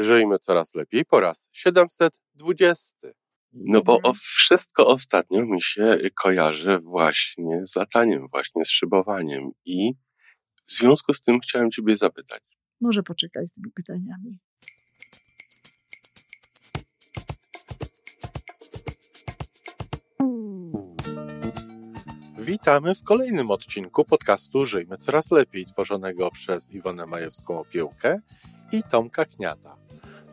Żyjmy coraz lepiej po raz 720. No bo o wszystko ostatnio mi się kojarzy właśnie z lataniem, właśnie z szybowaniem. I w związku z tym chciałem Ciebie zapytać. Może poczekaj z tymi pytaniami. Witamy w kolejnym odcinku podcastu Żyjmy Coraz Lepiej, tworzonego przez Iwonę Majewską Opiełkę i Tomka Kniata.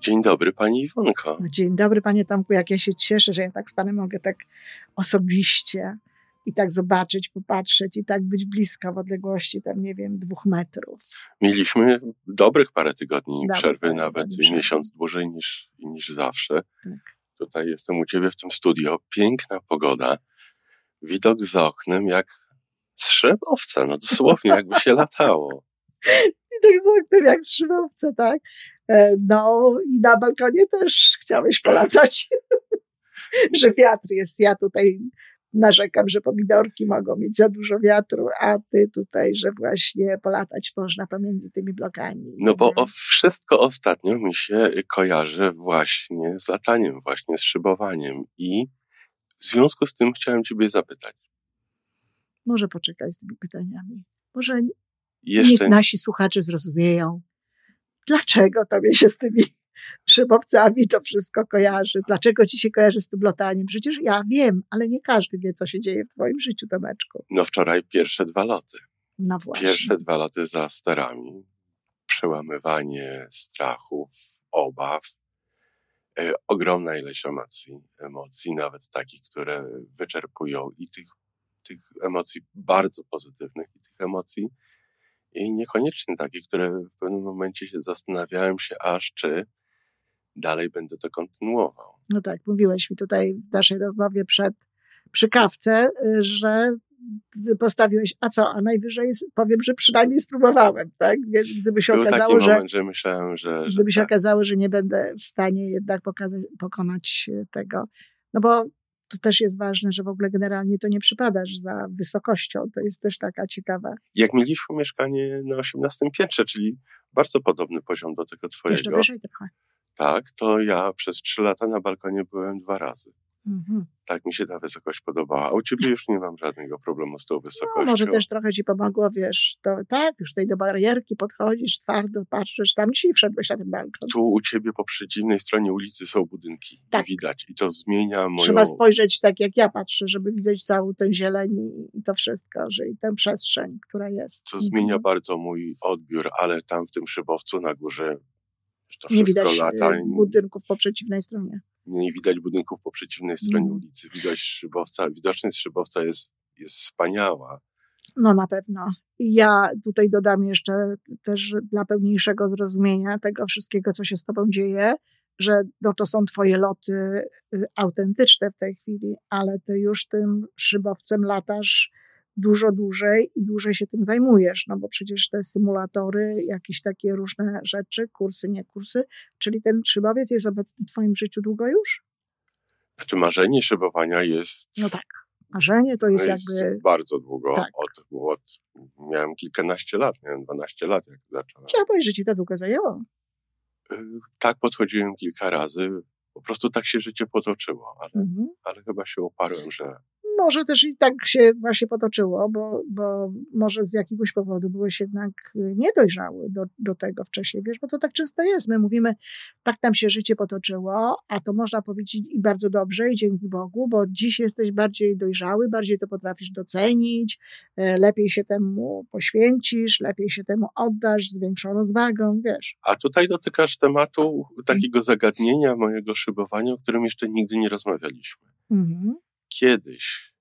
Dzień dobry, pani Iwonko. No, dzień dobry, panie Tomku. Jak ja się cieszę, że ja tak z panem mogę tak osobiście i tak zobaczyć, popatrzeć i tak być blisko w odległości tam, nie wiem, dwóch metrów. Mieliśmy dobrych parę tygodni Dobrych przerwy, nawet tygodni miesiąc dłużej niż, niż zawsze. Tak. Tutaj jestem u ciebie w tym studio. Piękna pogoda. Widok za oknem jak z szybowca, no dosłownie jakby się latało. I tak z oknem jak z szybowca, tak? E, No i na balkonie też chciałeś polatać, że wiatr jest. Ja tutaj narzekam, że pomidorki mogą mieć za dużo wiatru, a ty tutaj, że właśnie polatać można pomiędzy tymi blokami. No bo Nie? o wszystko ostatnio mi się kojarzy właśnie z lataniem, właśnie z szybowaniem. I w związku z tym chciałem ciebie zapytać. Może poczekaj z tymi pytaniami. Może niech Jeszcze nasi słuchacze zrozumieją, dlaczego tobie się z tymi szybowcami to wszystko kojarzy, dlaczego ci się kojarzy z tym lotaniem. Przecież ja wiem, ale nie każdy wie, co się dzieje w twoim życiu, Tomeczku. no wczoraj pierwsze dwa loty. No właśnie. Pierwsze dwa loty za sterami. Przełamywanie strachów, obaw. E, ogromna ilość emocji. Emocji nawet takich, które wyczerpują i tych, tych emocji bardzo pozytywnych i tych emocji i niekoniecznie takich, które w pewnym momencie się zastanawiałem się aż, czy dalej będę to kontynuował. No tak, mówiłeś mi tutaj w naszej rozmowie przed, przy kawce, y, że postawiłeś, a co, a najwyżej powiem, że przynajmniej spróbowałem, tak? Więc gdyby się Był taki okazało, że moment, że myślałem, że, że gdyby się tak. okazało, że nie będę w stanie jednak pokonać e, tego. No bo to też jest ważne, że w ogóle generalnie to nie przypadasz za wysokością. To jest też taka ciekawa. jak mieliśmy mieszkanie na 18 piętrze, czyli bardzo podobny poziom do tego Jeszcze twojego, wyżej trochę. tak, to ja przez trzy lata na balkonie byłem dwa razy. Mhm. Tak mi się ta wysokość podobała. A u ciebie już nie mam żadnego problemu z tą wysokością. No, może też trochę ci pomogło, wiesz, to tak, już tutaj do barierki podchodzisz, twardo patrzysz, sam ci wszedłeś na ten balkon. Tu u ciebie po przeciwnej stronie ulicy są budynki. Tak. Widać. I to zmienia moją... Trzeba spojrzeć tak, jak ja patrzę, żeby widzieć całą tę zieleń i- to wszystko, że i tę przestrzeń, która jest. To Mhm. zmienia bardzo mój odbiór, ale tam w tym szybowcu na górze to Nie wszystko widać lata. y, budynków po przeciwnej stronie. Nie widać budynków po przeciwnej stronie Mhm. ulicy. Widać szybowca. Widoczność szybowca jest, jest wspaniała. No na pewno. Ja tutaj dodam jeszcze też dla pełniejszego zrozumienia tego wszystkiego, co się z tobą dzieje, że no to są twoje loty y, autentyczne w tej chwili, ale ty już tym szybowcem latasz dużo dłużej i dłużej się tym zajmujesz, no bo przecież te symulatory, jakieś takie różne rzeczy, kursy, nie kursy, czyli ten szybowiec jest obecny w twoim życiu długo już? Znaczy marzenie szybowania jest, No tak. Marzenie to jest jest jakby, bardzo długo. Tak. Od, od, miałem kilkanaście lat, miałem 12 lat, jak zacząłem. trzeba powiedzieć, że ci to długo zajęło. Y, Tak podchodziłem kilka razy. Po prostu tak się życie potoczyło, ale, Mhm. ale chyba się uparłem, że Może też i tak się właśnie potoczyło, bo, bo może z jakiegoś powodu byłeś jednak y, niedojrzały do, do tego wcześniej, wiesz, bo to tak często jest. My mówimy, tak tam się życie potoczyło, a to można powiedzieć i bardzo dobrze, i dzięki Bogu, bo dziś jesteś bardziej dojrzały, bardziej to potrafisz docenić, e, lepiej się temu poświęcisz, lepiej się temu oddasz z większą rozwagą, wiesz. A tutaj dotykasz tematu takiego zagadnienia mojego szybowania, o którym jeszcze nigdy nie rozmawialiśmy. Mhm. Kiedyś,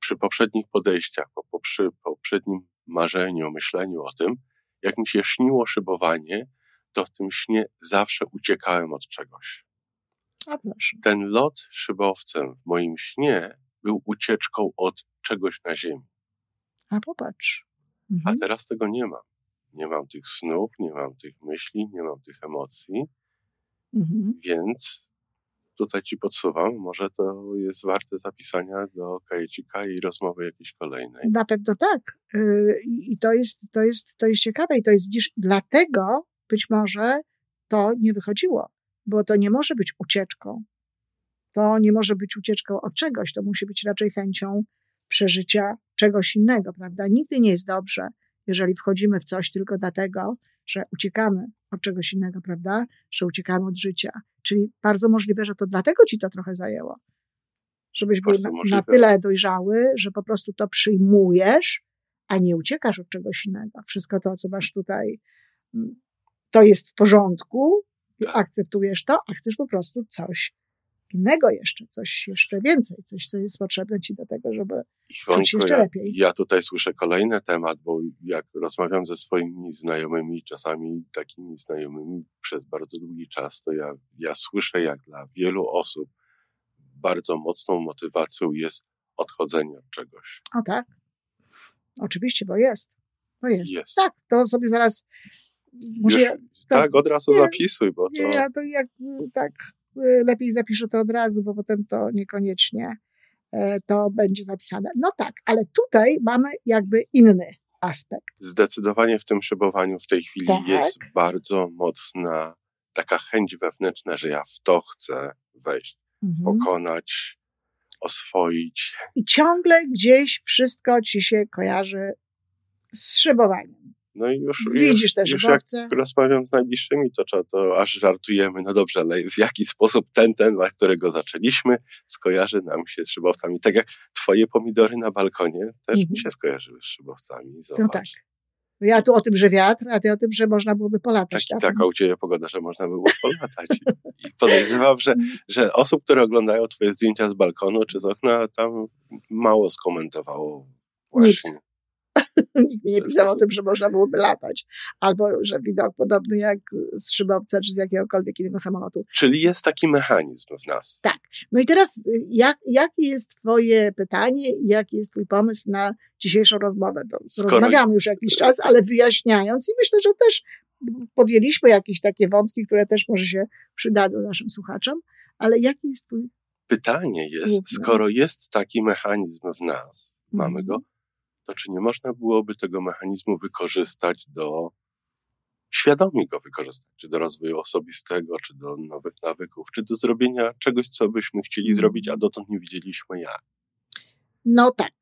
przy poprzednich podejściach, po, przy poprzednim marzeniu, myśleniu o tym, jak mi się śniło szybowanie, to w tym śnie zawsze uciekałem od czegoś. A proszę. Ten lot szybowcem w moim śnie był ucieczką od czegoś na ziemi. A popatrz. A Mhm. teraz tego nie mam. Nie mam tych snów, nie mam tych myśli, nie mam tych emocji, Mhm. więc tutaj ci podsuwam, może to jest warte zapisania do kajecika i rozmowy jakiejś kolejnej. Na pewno tak. Y, I to jest, to, jest, to jest ciekawe i to jest, widzisz, dlatego być może to nie wychodziło, bo to nie może być ucieczką. To nie może być ucieczką od czegoś, to musi być raczej chęcią przeżycia czegoś innego, prawda? Nigdy nie jest dobrze, jeżeli wchodzimy w coś tylko dlatego, że uciekamy od czegoś innego, prawda? Że uciekamy od życia. Czyli bardzo możliwe, że to dlatego ci to trochę zajęło. Żebyś był na, na tyle dojrzały, że po prostu to przyjmujesz, a nie uciekasz od czegoś innego. Wszystko to, co masz tutaj, mm, to jest w porządku, Tak. akceptujesz to, a chcesz po prostu coś innego jeszcze, coś jeszcze więcej, coś, co jest potrzebne ci do tego, żeby czuć się jeszcze ja, lepiej. ja tutaj słyszę kolejny temat, bo jak rozmawiam ze swoimi znajomymi, czasami takimi znajomymi przez bardzo długi czas, to ja, ja słyszę, jak dla wielu osób bardzo mocną motywacją jest odchodzenie od czegoś. O tak. Oczywiście, bo jest. Bo jest. Jest. Tak, to sobie zaraz może Już, ja, to, tak, od razu nie, zapisuj, bo to nie, ja to jak tak lepiej zapiszę to od razu, bo potem to niekoniecznie e, to będzie zapisane. No tak, ale tutaj mamy jakby inny aspekt. zdecydowanie w tym szybowaniu w tej chwili Tak. jest bardzo mocna taka chęć wewnętrzna, że ja w to chcę wejść, Mhm. pokonać, oswoić. I ciągle gdzieś wszystko ci się kojarzy z szybowaniem. No i już, Widzisz te już, już jak rozmawiam z najbliższymi, to, to aż żartujemy. No dobrze, ale w jaki sposób ten temat, którego zaczęliśmy, skojarzy nam się z szybowcami? Tak jak twoje pomidory na balkonie też Mhm. mi się skojarzyły z szybowcami. Zobacz. No tak. Ja tu o tym, że wiatr, a ty o tym, że można byłoby polatać. Taki, na taka u Ciebie pogoda, że można było polatać. I podejrzewam, że, Mm. że osób, które oglądają Twoje zdjęcia z balkonu czy z okna, tam mało skomentowało właśnie. Nikt mi nie pisał o tym, że można byłoby latać. Albo, że widok podobny jak z szybowca, czy z jakiegokolwiek innego samolotu. Czyli jest taki mechanizm w nas. Tak. No i teraz, y, jak, jakie jest Twoje pytanie jaki jest Twój pomysł na dzisiejszą rozmowę? To Skoro- już jakiś czas, ale wyjaśniając i myślę, że też podjęliśmy jakieś takie wątki, które też może się przydadzą naszym słuchaczom, ale jaki jest Twój... Pytanie jest, skoro jest taki mechanizm w nas, mamy Mhm. go, to czy nie można byłoby tego mechanizmu wykorzystać do, świadomie go wykorzystać, czy do rozwoju osobistego, czy do nowych nawyków, czy do zrobienia czegoś, co byśmy chcieli Mhm. zrobić, a dotąd nie wiedzieliśmy jak. No tak,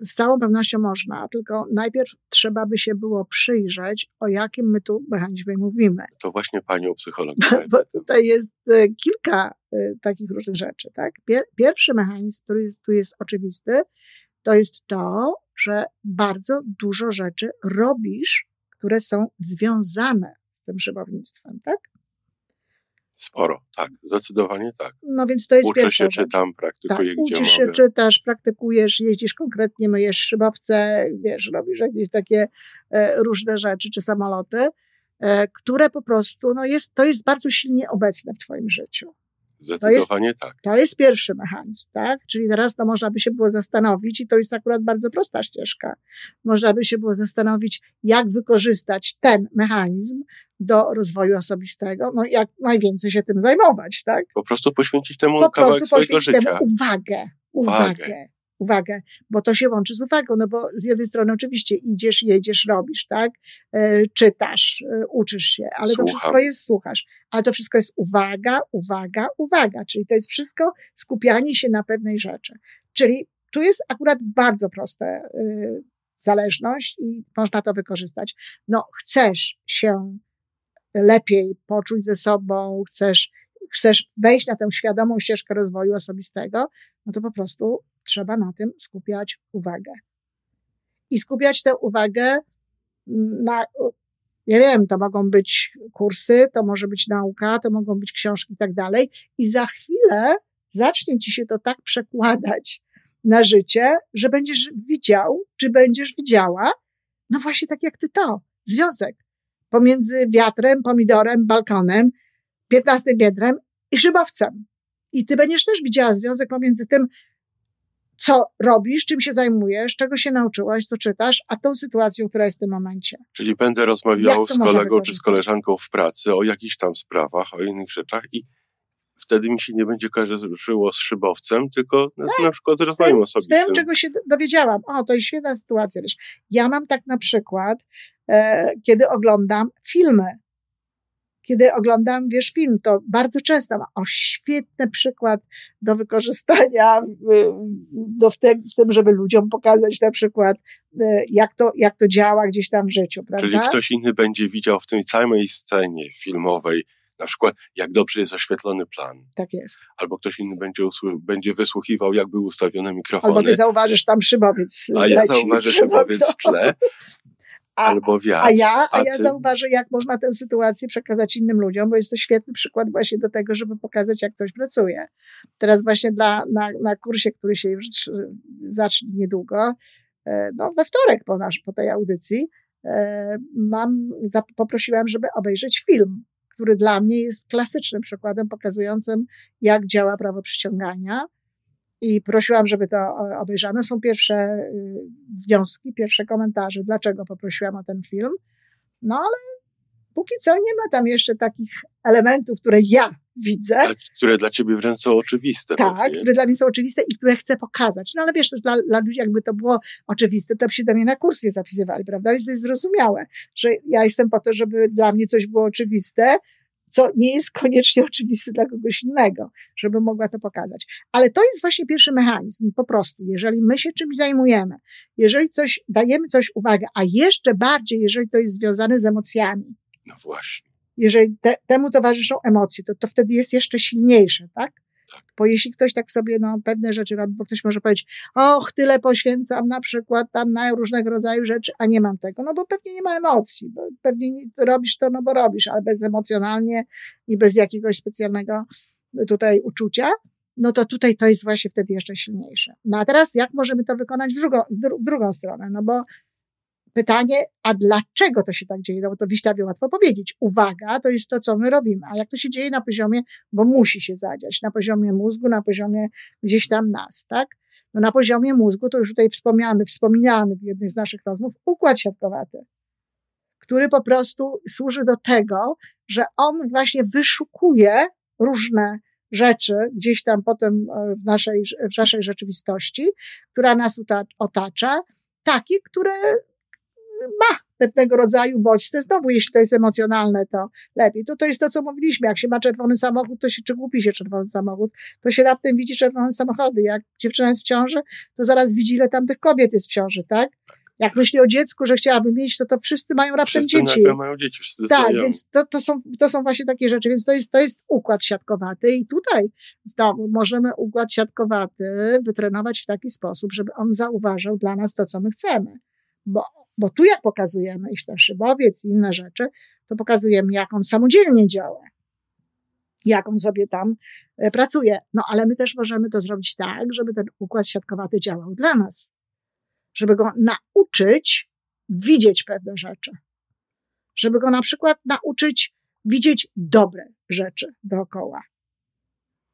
z całą pewnością można, tylko najpierw trzeba by się było przyjrzeć, o jakim my tu mechanizmie mówimy. To właśnie panią psycholog. Bo tutaj jest e, kilka e, takich różnych rzeczy. Tak? Pier- Pierwszy mechanizm, który tu jest oczywisty, to jest to, że bardzo dużo rzeczy robisz, które są związane z tym szybownictwem. Tak? Sporo, tak, zdecydowanie tak. No więc to jest Uczę pierwsza się, rzecz. czytam, praktykuję, Tak, gdzie uczysz się, mogę. czytasz, praktykujesz, jeździsz konkretnie, myjesz szybowce, wiesz, robisz jakieś takie e, różne rzeczy, czy samoloty, e, które po prostu, no jest, to jest bardzo silnie obecne w twoim życiu. Zdecydowanie tak. To jest pierwszy mechanizm, tak? Czyli teraz to można by się było zastanowić, i to jest akurat bardzo prosta ścieżka. Można by się było zastanowić, jak wykorzystać ten mechanizm do rozwoju osobistego, no jak najwięcej się tym zajmować, tak? Po prostu poświęcić temu po kawałek prostu swojego poświęcić życia. temu uwagę, Uwagę. uwagę, uwagę, bo to się łączy z uwagą, no bo z jednej strony oczywiście idziesz, jedziesz, robisz, tak, e, czytasz, e, uczysz się, ale to Słucham. wszystko jest, słuchasz, ale to wszystko jest uwaga, uwaga, uwaga, czyli to jest wszystko skupianie się na pewnej rzeczy, czyli tu jest akurat bardzo prosta y, zależność i można to wykorzystać. No, chcesz się lepiej poczuć ze sobą, chcesz, chcesz wejść na tę świadomą ścieżkę rozwoju osobistego, no to po prostu trzeba na tym skupiać uwagę. I skupiać tę uwagę na, ja wiem, to mogą być kursy, to może być nauka, to mogą być książki i tak dalej. I za chwilę zacznie ci się to tak przekładać na życie, że będziesz widział, czy będziesz widziała, no właśnie tak jak ty to, związek pomiędzy wiatrem, pomidorem, balkonem, piętnastym piętrem i szybowcem. I ty będziesz też widziała związek pomiędzy tym, co robisz, czym się zajmujesz, czego się nauczyłaś, co czytasz, a tą sytuacją, która jest w tym momencie. Czyli będę rozmawiał z kolegą czy z koleżanką w pracy o jakichś tam sprawach, o innych rzeczach i wtedy mi się nie będzie kojarzyło z szybowcem, tylko tak, z, na przykład z rozwojem osobistym. Z tym, czego się dowiedziałam. O, to jest świetna sytuacja. Wiesz. Ja mam tak na przykład, e, kiedy oglądam filmy, kiedy oglądam, wiesz, film, to bardzo często ma o świetny przykład do wykorzystania do w, te, w tym, żeby ludziom pokazać na przykład, e, jak to, jak to działa gdzieś tam w życiu, prawda? Czyli ktoś inny będzie widział w tej całej scenie filmowej na przykład, jak dobrze jest oświetlony plan. Tak jest. Albo ktoś inny będzie, będzie wysłuchiwał, jak były ustawione mikrofony. Albo ty zauważysz tam szybowiec. A ja zauważę szybowiec w tle. A, albo wiatr. A ja, a, a ja ty... zauważę, jak można tę sytuację przekazać innym ludziom, bo jest to świetny przykład właśnie do tego, żeby pokazać, jak coś pracuje. Teraz właśnie dla, na, na kursie, który się już zacznie niedługo, e, no we wtorek po, nasz, po tej audycji, e, mam, poprosiłam, żeby obejrzeć film który dla mnie jest klasycznym przykładem pokazującym, jak działa prawo przyciągania. I prosiłam, żeby to obejrzano. Są pierwsze y, wnioski, pierwsze komentarze, dlaczego poprosiłam o ten film. No ale póki co nie ma tam jeszcze takich elementów, które ja widzę. Które dla ciebie wręcz są oczywiste. Tak, pewnie. które dla mnie są oczywiste i które chcę pokazać. No ale wiesz, dla, dla ludzi jakby to było oczywiste, to by się do mnie na kurs nie zapisywali, prawda? Więc to jest zrozumiałe, że ja jestem po to, żeby dla mnie coś było oczywiste, co nie jest koniecznie oczywiste dla kogoś innego, żeby mogła to pokazać. Ale to jest właśnie pierwszy mechanizm, po prostu. Jeżeli my się czymś zajmujemy, jeżeli coś, dajemy coś uwagę, a jeszcze bardziej, jeżeli to jest związane z emocjami. No właśnie. Jeżeli te, temu towarzyszą emocje, to, to wtedy jest jeszcze silniejsze, tak? Tak. Bo jeśli ktoś tak sobie no, pewne rzeczy robi, bo ktoś może powiedzieć, och, tyle poświęcam na przykład tam na różnego rodzaju rzeczy, a nie mam tego, no bo pewnie nie ma emocji, bo pewnie robisz to, no bo robisz, ale bezemocjonalnie i bez jakiegoś specjalnego tutaj uczucia, no to tutaj to jest właśnie wtedy jeszcze silniejsze. No a teraz jak możemy to wykonać w drugą, w drugą stronę? No bo Pytanie, a dlaczego to się tak dzieje? No bo to Wiślawie łatwo powiedzieć. Uwaga, to jest to, co my robimy. A jak to się dzieje na poziomie, bo musi się zadziać, na poziomie mózgu, na poziomie gdzieś tam nas, tak? No na poziomie mózgu, to już tutaj wspomniany, wspominany w jednej z naszych rozmów, układ siatkowaty, który po prostu służy do tego, że on właśnie wyszukuje różne rzeczy gdzieś tam potem e, w naszej, w naszej rzeczywistości, która nas otacza, takie, które ma pewnego rodzaju bodźce. Znowu, jeśli to jest emocjonalne, to lepiej. To, to jest to, co mówiliśmy. Jak się ma czerwony samochód, to się, czy głupi się czerwony samochód, to się raptem widzi czerwone samochody. Jak dziewczyna jest w ciąży, to zaraz widzi, ile tam tych kobiet jest w ciąży, tak? Jak myśli o dziecku, że chciałaby mieć, to to wszyscy mają raptem wszyscy dzieci. mają dzieci, wszyscy Tak, więc to, to, są, to są właśnie takie rzeczy, więc to jest, to jest układ siatkowaty i tutaj znowu możemy układ siatkowaty wytrenować w taki sposób, żeby on zauważał dla nas to, co my chcemy. Bo bo tu jak pokazujemy, jeśli to szybowiec i inne rzeczy, to pokazujemy, jak on samodzielnie działa, jak on sobie tam e, pracuje. No ale my też możemy to zrobić tak, żeby ten układ siatkowaty działał dla nas. Żeby go nauczyć widzieć pewne rzeczy. Żeby go na przykład nauczyć widzieć dobre rzeczy dookoła.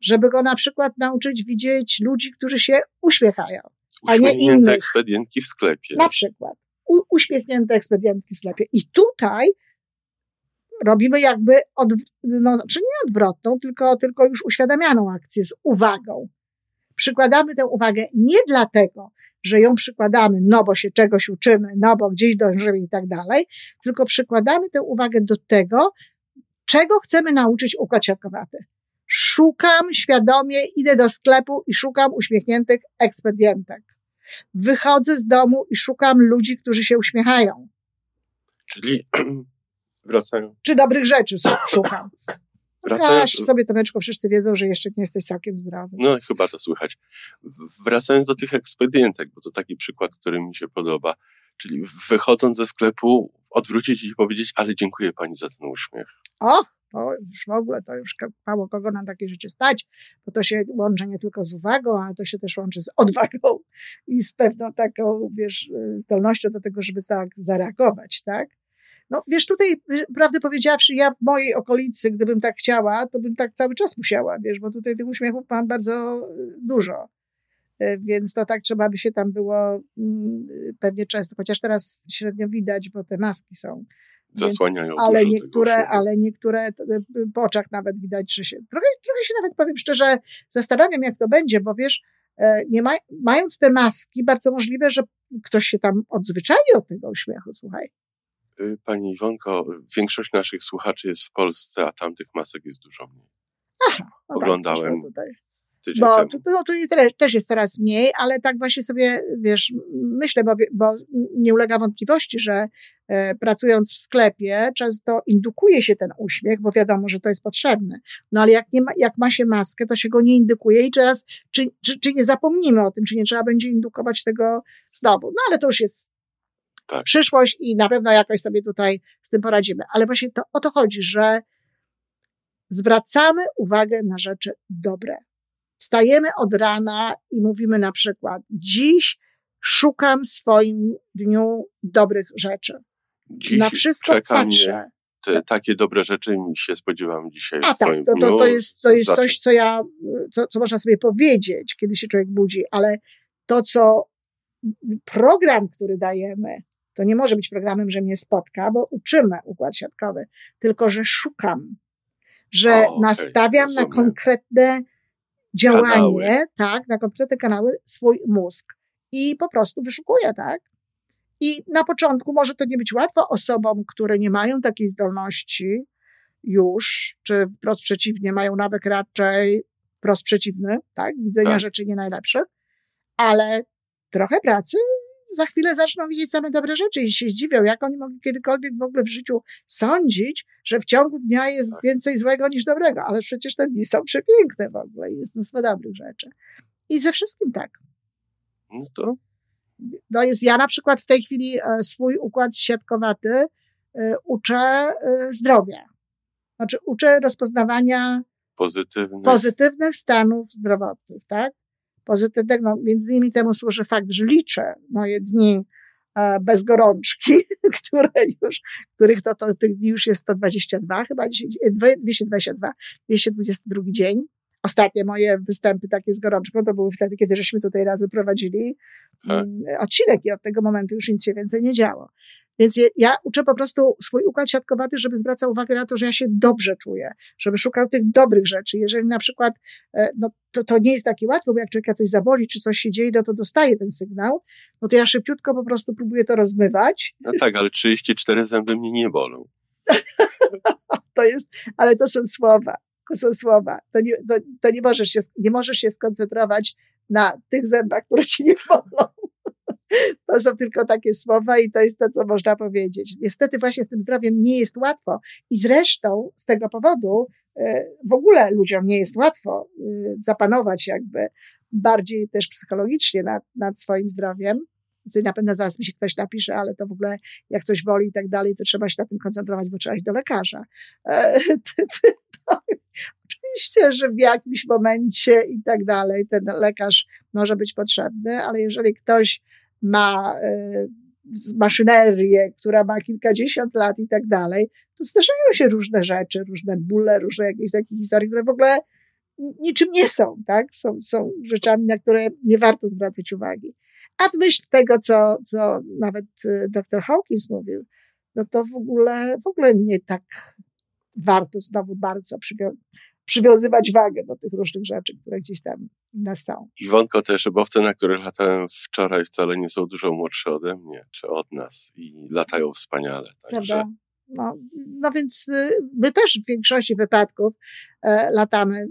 Żeby go na przykład nauczyć widzieć ludzi, którzy się uśmiechają, a nie innych. ekspedientki w sklepie. Na przykład uśmiechnięte ekspedientki sklepie. I tutaj robimy jakby, od, no, czy nie odwrotną, tylko, tylko już uświadamianą akcję z uwagą. Przykładamy tę uwagę nie dlatego, że ją przykładamy, no bo się czegoś uczymy, no bo gdzieś dążymy i tak dalej, tylko przykładamy tę uwagę do tego, czego chcemy nauczyć układ siatkowaty. Szukam świadomie, idę do sklepu i szukam uśmiechniętych ekspedientek. Wychodzę z domu i szukam ludzi, którzy się uśmiechają. Czyli wracają. Czy dobrych rzeczy szukam. Wracając... sobie, Tomeczko, wszyscy wiedzą, że jeszcze nie jesteś całkiem zdrowy. No, chyba to słychać. Wracając do tych ekspedientek, bo to taki przykład, który mi się podoba. Czyli wychodząc ze sklepu, odwrócić i powiedzieć, ale dziękuję pani za ten uśmiech. Och, to już w ogóle, to już mało kogo na takie rzeczy stać, bo to się łączy nie tylko z uwagą, ale to się też łączy z odwagą i z pewną taką, wiesz, zdolnością do tego, żeby tak zareagować, tak? No wiesz, tutaj, prawdę powiedziawszy, ja w mojej okolicy, gdybym tak chciała, to bym tak cały czas musiała, wiesz, bo tutaj tych uśmiechów mam bardzo dużo. E, więc to tak trzeba by się tam było mm, pewnie często, chociaż teraz średnio widać, bo te maski są. Zasłaniają ale niektóre, ale niektóre po oczach nawet widać, że się, trochę, trochę się nawet powiem szczerze, zastanawiam jak to będzie, bo wiesz, e, nie ma, mając te maski, bardzo możliwe, że ktoś się tam odzwyczai od tego uśmiechu, słuchaj. Y, pani Iwonko, większość naszych słuchaczy jest w Polsce, a tamtych masek jest dużo mniej. Aha, no tak, Oglądałem tak, bo tu, no, tu też jest coraz mniej, ale tak właśnie sobie, wiesz, myślę, bo, bo nie ulega wątpliwości, że e, pracując w sklepie często indukuje się ten uśmiech, bo wiadomo, że to jest potrzebne. No ale jak, nie ma, jak ma się maskę, to się go nie indukuje i teraz, czy, czy, czy nie zapomnimy o tym, czy nie trzeba będzie indukować tego znowu. No ale to już jest tak. przyszłość i na pewno jakoś sobie tutaj z tym poradzimy. Ale właśnie to, o to chodzi, że zwracamy uwagę na rzeczy dobre. Wstajemy od rana i mówimy na przykład, dziś szukam w swoim dniu dobrych rzeczy. Dziś na wszystko patrzę. Te, takie dobre rzeczy mi się spodziewam dzisiaj. A tak, to, to, to, jest, to jest coś, co ja, co, co można sobie powiedzieć, kiedy się człowiek budzi, ale to, co program, który dajemy, to nie może być programem, że mnie spotka, bo uczymy układ siatkowy, tylko że szukam, że o, okay, nastawiam rozumiem. na konkretne działanie, kanały. tak, na konkretne kanały swój mózg i po prostu wyszukuję, tak. I na początku może to nie być łatwo osobom, które nie mają takiej zdolności już, czy wprost przeciwnie, mają nawyk raczej wprost przeciwny, tak, widzenia tak. rzeczy nie najlepszych, ale trochę pracy za chwilę zaczną widzieć same dobre rzeczy i się zdziwią, jak oni mogli kiedykolwiek w ogóle w życiu sądzić, że w ciągu dnia jest tak. więcej złego niż dobrego, ale przecież te dni są przepiękne w ogóle i jest mnóstwo dobrych rzeczy. I ze wszystkim tak. No to? No jest, ja na przykład w tej chwili e, swój układ siatkowaty e, uczę e, zdrowia. Znaczy uczę rozpoznawania pozytywnych, pozytywnych stanów zdrowotnych, tak? Pozytywnego. No, między innymi temu służy fakt, że liczę moje dni e, bez gorączki, które już, których to, to tych dni już jest 122, chyba 222, 222 dzień. Ostatnie moje występy takie z gorączką to były wtedy, kiedy żeśmy tutaj razem prowadzili tak. Mm, odcinek i od tego momentu już nic się więcej nie działo. Więc ja uczę po prostu swój układ siatkowaty, żeby zwracał uwagę na to, że ja się dobrze czuję, żeby szukał tych dobrych rzeczy. Jeżeli na przykład, e, no to, to nie jest takie łatwe, bo jak człowieka coś zaboli, czy coś się dzieje, no to dostaje ten sygnał, no to ja szybciutko po prostu próbuję to rozmywać. No tak, ale 34 zęby mnie nie bolą. to jest, ale to są słowa. To są słowa. To nie, to, to nie, możesz się, nie możesz się skoncentrować na tych zębach, które ci nie bolą. To są tylko takie słowa i to jest to, co można powiedzieć. Niestety właśnie z tym zdrowiem nie jest łatwo i zresztą z tego powodu e, w ogóle ludziom nie jest łatwo e, zapanować jakby bardziej też psychologicznie nad, nad swoim zdrowiem. Tu na pewno zaraz mi się ktoś napisze, ale to w ogóle jak coś boli i tak dalej, to trzeba się na tym koncentrować, bo trzeba iść do lekarza. E, oczywiście, że w jakimś momencie i tak dalej ten lekarz może być potrzebny, ale jeżeli ktoś ma e, maszynerię, która ma kilkadziesiąt lat i tak dalej, to zdarzają się różne rzeczy, różne bóle, różne jakieś takie historie, które w ogóle niczym nie są, tak? Są, są rzeczami, na które nie warto zwracać uwagi. A w myśl tego, co, co nawet e, dr Hawkins mówił, no to w ogóle, w ogóle nie tak warto znowu bardzo przywiązywać wagę do tych różnych rzeczy, które gdzieś tam nas są. Iwonko, te szybowce, na których latałem wczoraj, wcale nie są dużo młodsze ode mnie, czy od nas i latają wspaniale. Także... No, no więc y, my też w większości wypadków e, latamy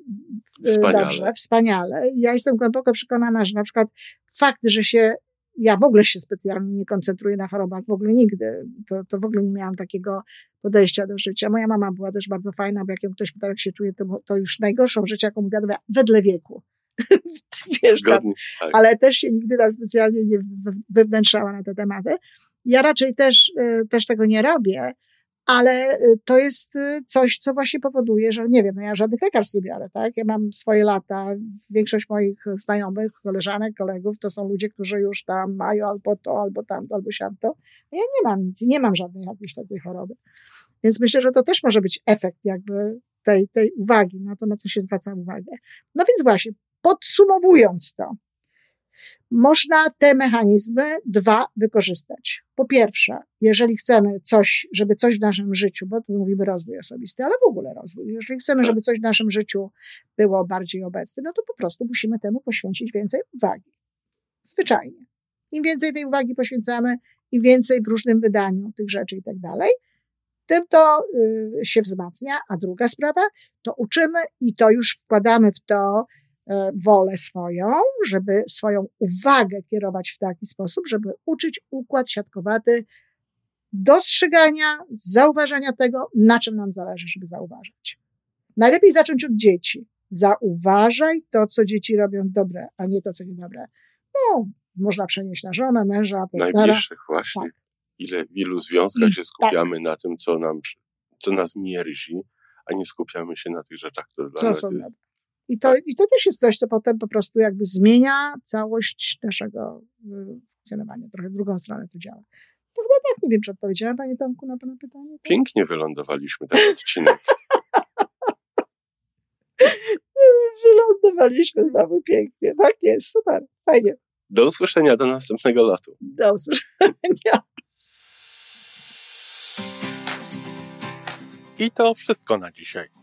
y, wspaniale. dobrze, wspaniale. Ja jestem głęboko przekonana, że na przykład fakt, że się ja w ogóle się specjalnie nie koncentruję na chorobach, w ogóle nigdy. To, to w ogóle nie miałam takiego podejścia do życia. Moja mama była też bardzo fajna, bo jak ją ktoś pytał, jak się czuje, to, to już najgorszą rzecz, jaką mówiła, wedle wieku. Wiesz, Zgodnie, tak. ale też się nigdy tam specjalnie nie wewnętrzała na te tematy. Ja raczej też, e, też tego nie robię, ale to jest coś, co właśnie powoduje, że nie wiem, no ja żadnych lekarstw nie biorę, tak? Ja mam swoje lata, większość moich znajomych, koleżanek, kolegów to są ludzie, którzy już tam mają albo to, albo tamto, albo siamto. Ja nie mam nic nie mam żadnej jakiejś takiej choroby. Więc myślę, że to też może być efekt jakby tej, tej uwagi, na to, na co się zwraca uwagę. No więc właśnie, podsumowując to, można te mechanizmy dwa wykorzystać. Po pierwsze, jeżeli chcemy coś, żeby coś w naszym życiu, bo tu mówimy rozwój osobisty, ale w ogóle rozwój, jeżeli chcemy, tak. żeby coś w naszym życiu było bardziej obecne, no to po prostu musimy temu poświęcić więcej uwagi. Zwyczajnie. Im więcej tej uwagi poświęcamy, im więcej w różnym wydaniu tych rzeczy i tak dalej, tym to y, się wzmacnia. A druga sprawa, to uczymy i to już wkładamy w to wolę swoją, żeby swoją uwagę kierować w taki sposób, żeby uczyć układ siatkowaty dostrzegania, zauważania tego, na czym nam zależy, żeby zauważać. Najlepiej zacząć od dzieci. Zauważaj to, co dzieci robią dobre, a nie to, co niedobre. No, można przenieść na żonę, męża, partnera. Najbliższych właśnie. Tak ile, w ilu związkach się skupiamy tak. na tym, co, nam, co nas mierzi, a nie skupiamy się na tych rzeczach, które dla co nas są jest. I to, I to też jest coś, co potem po prostu jakby zmienia całość naszego y, funkcjonowania. Trochę w drugą stronę to działa. To chyba tak, nie wiem, czy odpowiedziałem Panie Tomku na Pana pytanie. Tak? Pięknie wylądowaliśmy ten odcinek. wylądowaliśmy znowu pięknie. Tak jest, super, fajnie. Do usłyszenia, do następnego lotu. Do usłyszenia. I to wszystko na dzisiaj.